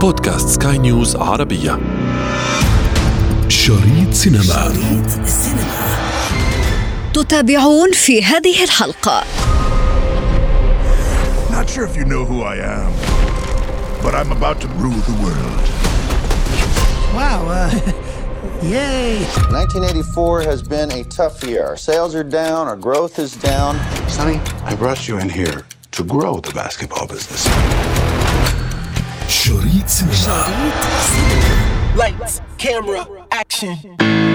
بودكاست سكاي نيوز عربية شريط سينما شريط السينما تتابعون في هذه الحلقة Not sure if you know who I am, but I'm about to rule the world. Wow, uh, yay. 1984 has been a tough year. Our sales are down, our growth is down. Sonny, I brought you in here to grow the basketball business. شريط سينما Lights, camera, action.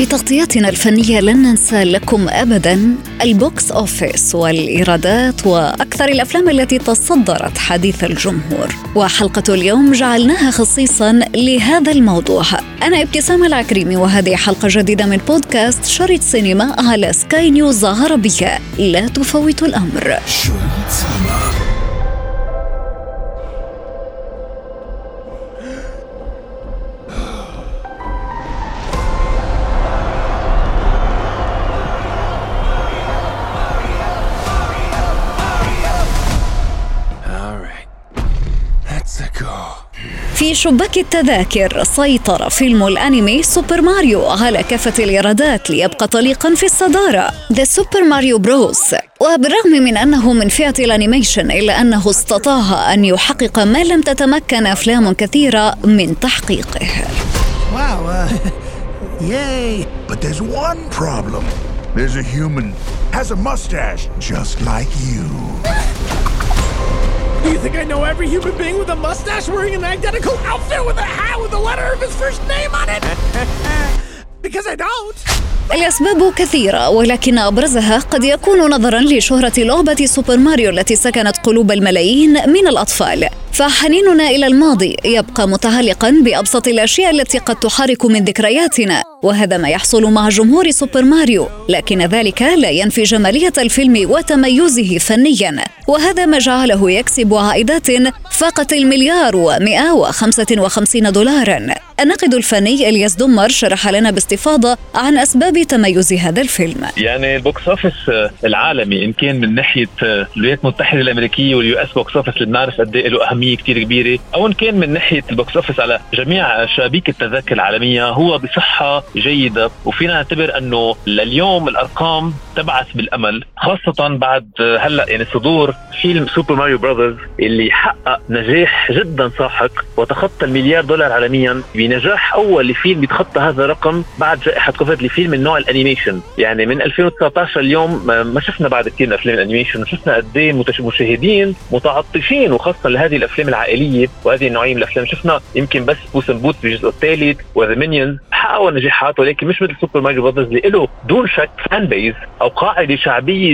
في تغطياتنا الفنية لن ننسى لكم أبدا البوكس أوفيس والإيرادات وأكثر الأفلام التي تصدرت حديث الجمهور. وحلقة اليوم جعلناها خصيصا لهذا الموضوع. أنا ابتسام العكريمي وهذه حلقة جديدة من بودكاست شريط سينما على سكاي نيوز عربية. لا تفوت الأمر. شريط سينما. في شباك التذاكر سيطر فيلم الأنمي سوبر ماريو على كافة الإيرادات ليبقى طليقا في الصدارة The Super Mario Bros وبالرغم من أنه من فئة ال animation إلا أنه استطاع أن يحقق ما لم تتمكن أفلام كثيرة من تحقيقه Wow, uh, yay. But there's one problem. There's a human, has a mustache, just like you. You think I know every human being with a mustache wearing an identical outfit with a hat with the letter of his first name on it? because I don't. الأسباب كثيرة ولكن أبرزها قد يكون نظرا لشهرة لعبة سوبر ماريو التي سكنت قلوب الملايين من الأطفال فحنيننا إلى الماضي. يبقى متعلقا بأبسط الأشياء التي قد تحرك من ذكرياتنا وهذا ما يحصل مع جمهور سوبر ماريو. لكن ذلك لا ينفي جمالية الفيلم وتميزه فنيا. وهذا ما جعله يكسب عائدات فاقت المليار و155 دولارا. الناقد الفني إلياس دمر شرح لنا باستفاضة عن أسباب تميز هذا الفيلم. يعني ال box office العالمي ان كان من ناحية الولايات المتحدة الأمريكية وال US box office اللي بنعرف قد إيه له أهمية. كثير كبيرة. أو ان كان من ناحية ال box office على جميع شبابيك التذاكر العالمية هو بصحة جيدة. وفينا نعتبر أنه لليوم الأرقام تبعث بالأمل. خاصة بعد هلأ يعني صدور فيلم Super Mario Brothers اللي حقق نجاح جدا ساحق وتخطى المليار دولار عالميا بنجاح أول لفيلم يتخطى هذا الرقم بعد جائحة كوفيد لفيلم من نوع ال animation. يعني من 2019 اليوم ما شفنا بعد كثير من أفلام ال animation. شفنا قد إيه المشاهدين متعطشين وخاصة لهذه الأفلام العائلية وهذه النوعية من الأفلام. شفنا يمكن بس Puss in Boots بالجزء الثالث و The Minions حققوا نجاحات ولكن مش مثل Super Mario Brothers اللي له دون شك fan base أو قاعدة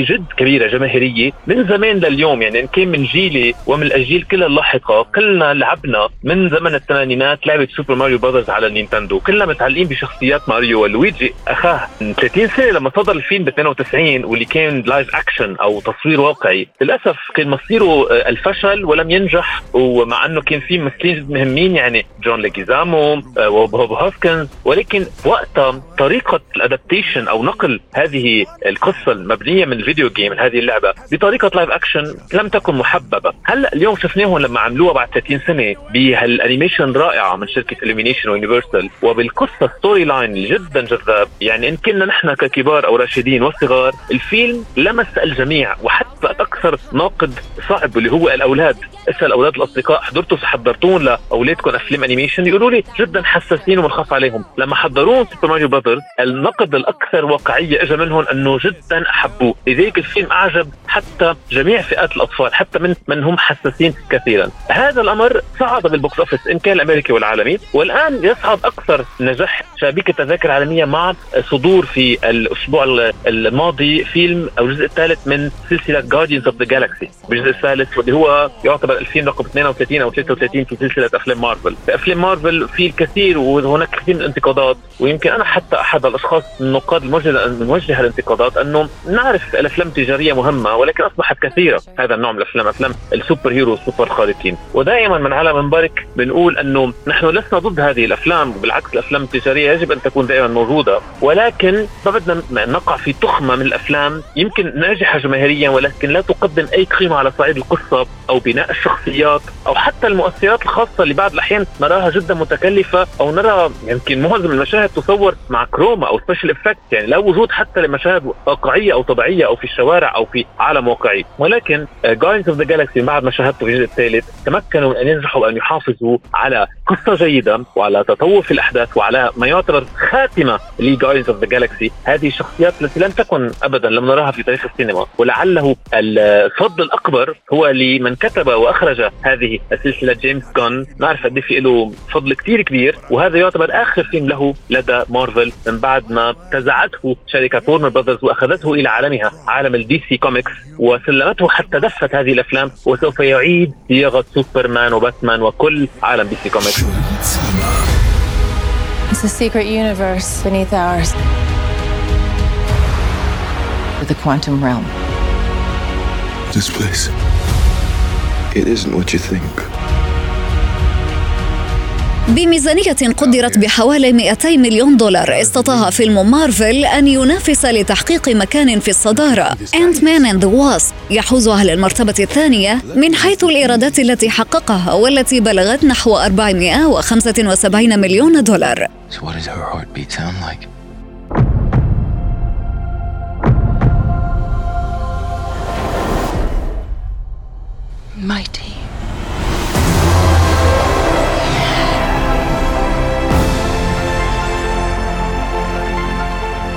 جد كبيرة جماهيرية. من زمان لليوم يعني إن كان من جيلي ومن الأجيال كلها اللاحقة كلنا لعبنا من زمن الثمانينات لعبة Super Mario Brothers على النينتندو. كلنا متعلقين بشخصيات ماريو ولويجي. أخاه من 30 سنة لما صدر الفيلم ب 92 واللي كان live action أو تصوير واقعي. للأسف كان مصيره آه، الفشل ولم ينجح ومع إنه كان في ممثلين جد مهمين يعني جون ليجيزامو آه، وبوب هوسكنز. ولكن وقتها طريقة ال adaptation أو نقل هذه القصة المبنية من ال video game هذه اللعبة بطريقة live action لم تكن محببة. هلا اليوم شفناهم لما عملوها بعد 30 سنة بهال animation رائعة من شركة Illumination و Universal وبالقصة story line جدا جذاب. يعني إن كنا نحن ككبار أو راشدين وصغار الفيلم لمس الجميع وحتى أكثر ناقد صعب اللي هو الأولاد. اسأل أولاد الأصدقاء حضرتوا حضرتون لأولادكم أفلام animation يقولوا لي جدا حساسين ومنخاف عليهم. لما حضرون Super Mario Brothers النقد الأكثر واقعية اجى منهم إنه جدا أحبوه. لذلك الفيلم أعجب حتى جميع فئات الأطفال حتى من من هم حساسين كثيرا. هذا الأمر صعد بال box office إن كان الأمريكي والعالمي والآن يصعد أكثر نجاح شبكه تذاكر عالميه مع صدور في الأسبوع الماضي فيلم أو الجزء الثالث من سلسلة Guardians of the Galaxy بالجزء الثالث واللي هو يعتبر الفيلم رقم 32 أو 33 في سلسلة أفلام مارفل. في أفلام مارفل في الكثير وهناك كثير من الانتقادات ويمكن أنا حتى أحد الأشخاص النقاد الموجهه الانتقادات أنه نعرف الأفلام التجارية مهمة ولكن أصبحت كثيرة هذا النوع من الأفلام أفلام ال superhero السوبر الخارقين ودائما من على منبرك بنقول أنه نحن لسنا ضد هذه الأفلام بالعكس الأفلام التجارية يجب أن تكون دائما موجودة. ولكن ما بدنا نقع في تخمة من الأفلام يمكن ناجحة جماهيريا ولكن لا تقدم أي قيمة على صعيد القصة أو بناء الشخصيات أو حتى المؤثرات الخاصة اللي بعض الأحيان نراها جدا متكلفة أو نرى يمكن معظم المشاهد تصور مع chroma أو special effect يعني لا وجود حتى لمشاهد واقعية أو طبيعية أو في الشوارع أو في عالم واقعي. ولكن Guardians of the Galaxy بعد ما شاهدته في الجزء الثالث تمكنوا من أن ينجحوا ان يحافظوا على قصة جيدة وعلى تطور في الأحداث وعلى ما يعتبر خاتمه ل Guardians of the Galaxy هذه الشخصيات التي لم تكن ابدا لم نراها في تاريخ السينما. ولعله الفضل الأكبر هو لمن كتب وأخرج هذه السلسلة جيمس غان نعرف قد في له فضل كثير كبير. وهذا يعتبر آخر فيلم له لدى مارفل من بعد ما انتزعته شركة وورنر براذرز وأخذته إلى عالمها. عالم ال DC Comics وسلمته حتى دفة هذه الأفلام وسوف يعيد صياغه سوبرمان وباتمان وكل عالم DC Comics It's a secret universe beneath ours. The quantum realm. This place. It isn't what you think. بميزانية قدرت بحوالي 200 مليون دولار استطاع فيلم مارفل أن ينافس لتحقيق مكان في الصدارة Ant-Man and the Wasp يحوز على المرتبة الثانية من حيث الإيرادات التي حققها والتي بلغت نحو 475 مليون دولار? Mighty.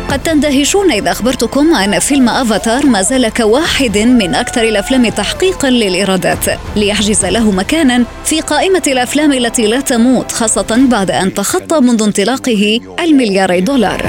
قد تندهشون إذا أخبرتكم أن فيلم أفاتار ما زال كواحد من أكثر الأفلام تحقيقا للإيرادات ليحجز له مكانا في قائمة الأفلام التي لا تموت خاصة بعد أن تخطى منذ انطلاقه المليار دولار.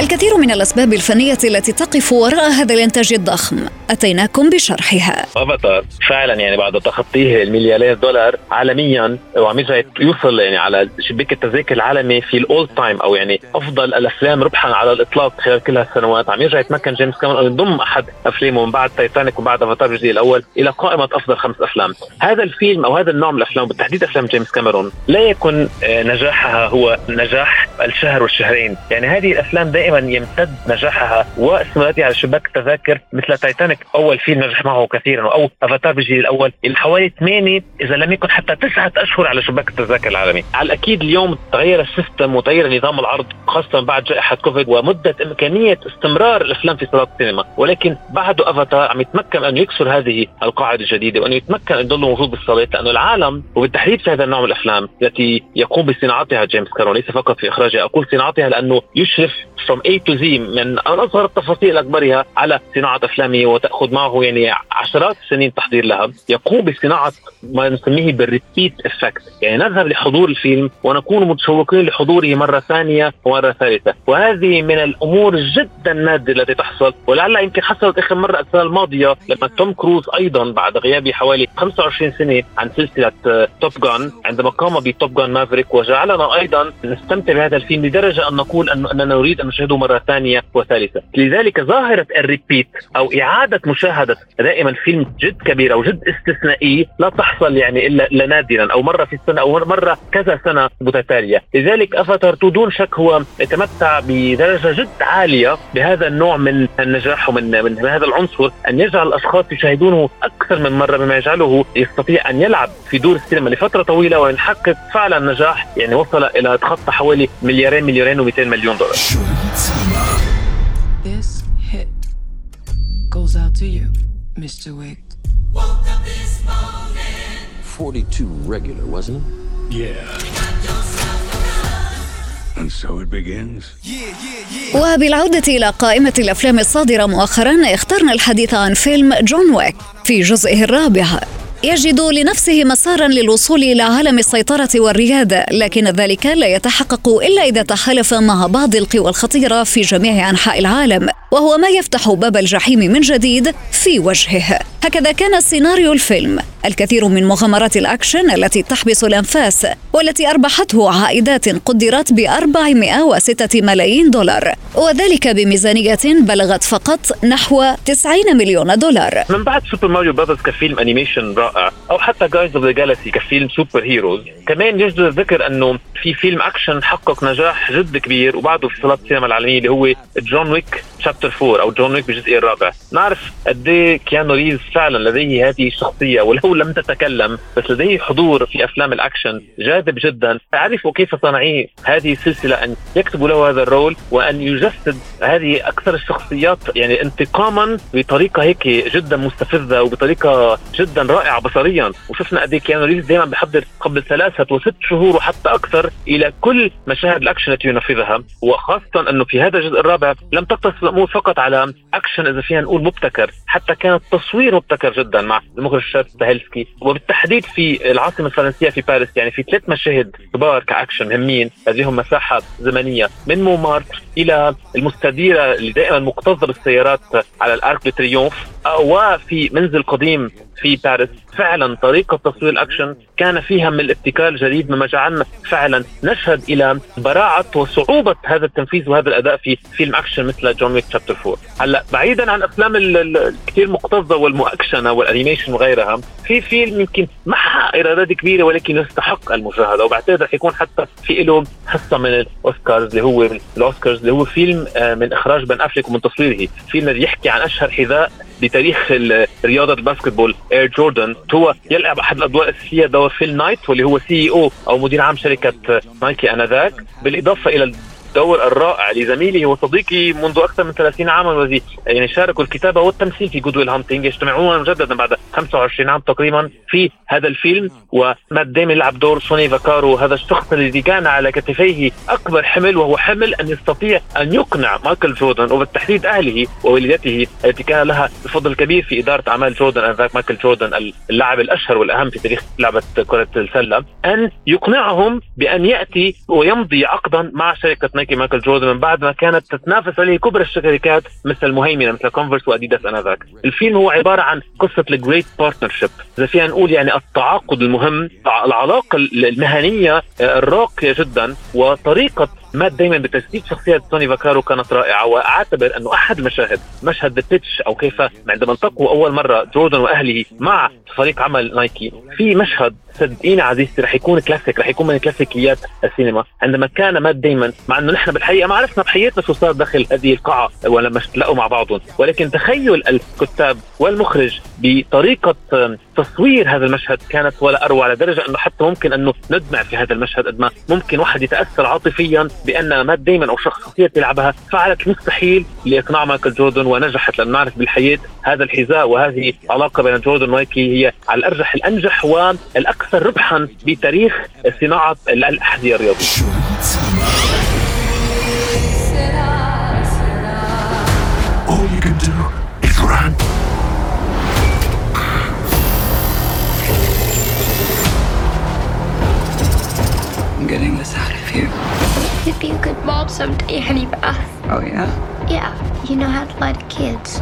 الكثير من الأسباب الفنية التي تقف وراء هذا الإنتاج الضخم. أتيناكم بشرحها. افاتار فعلا يعني بعد تخطيه المليارات دولار عالميا وعم يرجع يوصل يعني على شباك التذاكر العالمي في ال all time أو يعني أفضل الأفلام ربحا على الإطلاق خلال كل هالسنوات. عم يرجع يتمكن جيمس كاميرون أن يضم أحد أفلامه من بعد تايتانيك وبعد افاتار الجزء الأول إلى قائمة أفضل خمس أفلام. هذا الفيلم أو هذا النوع من الأفلام بالتحديد أفلام جيمس كاميرون لا يكن آه، نجاحها هو نجاح الشهر والشهرين. يعني هذه الأفلام دائما يمتد نجاحها واستمراريتها على شباك التذاكر مثل تايتانيك أول فيلم نجح معه كثيرا أو أفاتار بالجزء الأول. حوالي 8 إذا لم يكن حتى تسعة أشهر على شباك التذاكر العالمي. على الأكيد اليوم تغير ال system وتغير نظام العرض خاصة بعد جائحة كوفيد ومدة إمكانية استمرار الأفلام في صالات السينما. ولكن بعده أفاتار عم يتمكن أن يكسر هذه القاعدة الجديدة وأن يتمكن أن يضل موجود بالصالات لأنه العالم وبالتحديد في هذا النوع من الأفلام التي يقوم بصناعتها جيمس كاميرون ليس فقط في إخراجها أقول صناعتها لأنه يشرف from A to Z من أصغر التفاصيل لأكبرها على صناعة أفلامه وتاخذ معه يعني عشرات السنين التحضير لها يقوم بصناعة ما نسميه بال repeat effect. يعني نذهب لحضور الفيلم ونكون متشوقين لحضوره مرة ثانية ومرة ثالثة. وهذه من الأمور جدا نادرة التي تحصل ولعلها يمكن حصلت آخر مرة السنة الماضية لما توم كروز أيضا بعد غيابه حوالي 25 سنة عن سلسلة Top Gun عندما قام ب Top Gun Maverick وجعلنا أيضا نستمتع بهذا الفيلم لدرجة أن نقول أننا نريد أن نشاهده مرة ثانية وثالثة. لذلك ظاهرة ال repeat أو إعادة مشاهدة دائما فيلم جد كبير أو جد استثنائي لا تحصل يعني إلا الا نادرا أو مرة في السنة أو مرة كذا سنة متتالية. لذلك أفاتار دون شك هو يتمتع بدرجة جد عالية بهذا النوع من النجاح ومن من هذا العنصر أن يجعل الأشخاص يشاهدونه أكثر من مرة بما يجعله يستطيع أن يلعب في دور السينما لفترة طويلة ويحقق فعلا نجاح يعني وصل إلى تخطى حوالي مليارين مليارين و200 مليون دولار. This hit. Goes out to you, Mr. Wick. 42 regular, wasn't it? Yeah. And so it begins. وبالعودة إلى قائمة الأفلام الصادرة مؤخرا اخترنا الحديث عن فيلم جون ويك في جزئه الرابع يجد لنفسه مسارا للوصول إلى عالم السيطرة والرياده لكن ذلك لا يتحقق إلا إذا تحالف مع بعض القوى الخطيرة في جميع أنحاء العالم وهو ما يفتح باب الجحيم من جديد في وجهه. هكذا كان سيناريو الفيلم. الكثير من مغامرات الأكشن التي تحبس الأنفاس والتي أربحته عائدات قدرت ب 406 ملايين دولار. وذلك بميزانية بلغت فقط نحو 90 مليون دولار. من بعد Super Mario Brothers كفيلم animation رائع أو حتى Guardians of the Galaxy كفيلم superheroes كمان يجدر الذكر أنه في فيلم أكشن حقق نجاح جد كبير وبعده في صالات السينما العالمية اللي هو John Wick Chapter 4 أو جون ويك بالجزء الرابع. نعرف قد إيه كيانو ريز فعلا لديه هذه الشخصية ولو لم تتكلم بس لديه حضور في أفلام الأكشن جاذب جدا. تعرفوا كيف صانعي هذه السلسلة أن يكتبوا له هذا ال role وأن يجسد هذه أكثر الشخصيات؟ يعني انتقاما بطريقة هيك جدا مستفزة وبطريقة جدا رائعة بصريا. وشفنا قد إيه كيانو ريز دائما بحضر قبل ثلاثة وست شهور وحتى أكثر إلى كل مشاهد الأكشن التي ينفذها. وخاصة أنه في هذا الجزء الرابع لم تقتصر الأمور فقط على اكشن إذا فينا نقول مبتكر حتى كان التصوير مبتكر جدا مع المخرج تشاد ستاهلسكي وبالتحديد في العاصمة الفرنسية في باريس يعني في ثلاث مشاهد كبار كاكشن مهمين. لديهم مساحة زمنية من مونمارتر إلى المستديرة اللي دائما مكتظة بالسيارات على ال Arc de Triomphe. وفي منزل قديم في باريس. فعلا طريقة تصوير الأكشن كان فيها من الابتكار الجديد مما جعلنا فعلا نشهد إلى براعة وصعوبة هذا التنفيذ وهذا الأداء في فيلم أكشن مثل John Wick Chapter 4 هلأ بعيدا عن أفلام الكثير مكتظة والمؤكشنة وال animation وغيرها في فيلم يمكن ما إيرادات كبيرة ولكن يستحق المشاهدة وبعتقد رح يكون حتى في له حصة من الأوسكارز اللي هو الأوسكارز اللي هو فيلم آه، من إخراج بن أفليك ومن تصويره. فيلم يحكي عن أشهر حذاء بتاريخ رياضة ال basketball Air Jordan هو يلعب أحد الادوار الأساسية دور فيل نايت واللي هو CEO مدير عام شركة نايكي آنذاك. بالإضافة إلى الدور الرائع لزميله وصديقه منذ أكثر من 30 عاما والذي يعني شاركوا الكتابة والتمثيل في Good Will Hunting يجتمعون مجددا بعد 25 عام تقريبا في هذا الفيلم. ومات ديمن يلعب دور سوني فاكارو هذا الشخص الذي كان على كتفيه أكبر حمل وهو حمل أن يستطيع أن يقنع مايكل جوردن وبالتحديد أهله ووالدته التي كان لها الفضل الكبير في إدارة أعمال جوردن انذاك مايكل جوردن اللاعب الأشهر والأهم في تاريخ لعبة كرة السلة أن يقنعهم بأن يأتي ويمضي عقدا مع شركة نايكي مايكل جوردن من بعد ما كانت تتنافس عليه كبرى الشركات مثل المهيمنه مثل كونفرس واديداس انذاك الفيلم هو عبارة عن قصة ال great partnership إذا فينا نقول يعني التعاقد المهم العلاقة المهنية الراقية جدا وطريقة مات ديمن بتجسيد شخصية سوني فاكارو كانت رائعة وأعتبر أنه أحد المشاهد مشهد ال pitch أو كيف عندما التقوا أول مرة جوردن وأهله مع فريق عمل نايكي. في مشهد صدقيني عزيزتي رح يكون كلاسيك رح يكون من كلاسيكيات السينما. عندما كان مات دايما مع إنه نحن بالحقيقة ما عرفنا بحياتنا شو صار داخل هذه القاعة ولما تلاقوا مع بعضهم. ولكن تخيل الكتاب والمخرج بطريقة تصوير هذا المشهد كانت ولا أروع لدرجة أنه حتى ممكن أنه ندمع في هذا المشهد قد ما ممكن واحد يتأثر عاطفيا بأن مات دايما أو شخصيه يلعبها فعلت المستحيل لإقناع مايكل جوردن ونجحت لأن نعرف بالحياة هذا الحذاء وهذه علاقه بين جوردن ومايكي هي على الأرجح الأنجح والأكثر ربحا بتاريخ صناعة الأحذية الرياضية. Someday, honey bath. Uh, oh, yeah? Yeah, you know how to lie to kids.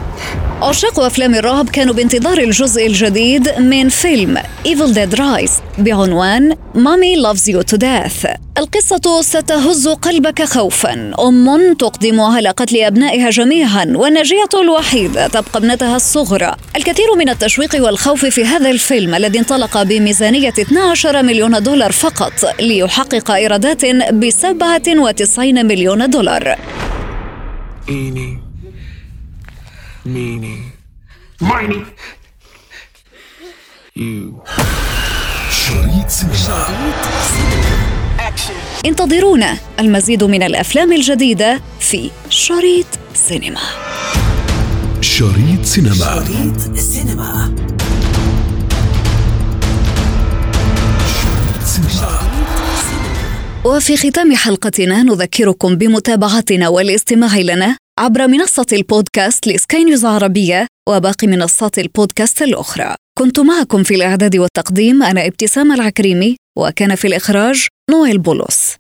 عشاق أفلام الرعب كانوا بانتظار الجزء الجديد من فيلم Evil Dead Rise بعنوان Mommy Loves You to Death. القصة ستهز قلبك خوفا. أم تقدم على قتل أبنائها جميعا والناجية الوحيدة تبقى ابنتها الصغرى. الكثير من التشويق والخوف في هذا الفيلم الذي انطلق بميزانية 12 مليون دولار فقط ليحقق إيرادات ب 97 مليون دولار. Eeny, meeny, Miney. you. شريط سينما. انتظرونا. المزيد من الأفلام الجديدة في شريط سينما. شريط سينما. شريط سينما. وفي ختام حلقتنا نذكركم بمتابعتنا والاستماع لنا عبر منصة البودكاست لسكاي نيوز عربية وباقي منصات البودكاست الأخرى. كنت معكم في الإعداد والتقديم أنا ابتسام العكريمي وكان في الإخراج نويل بولس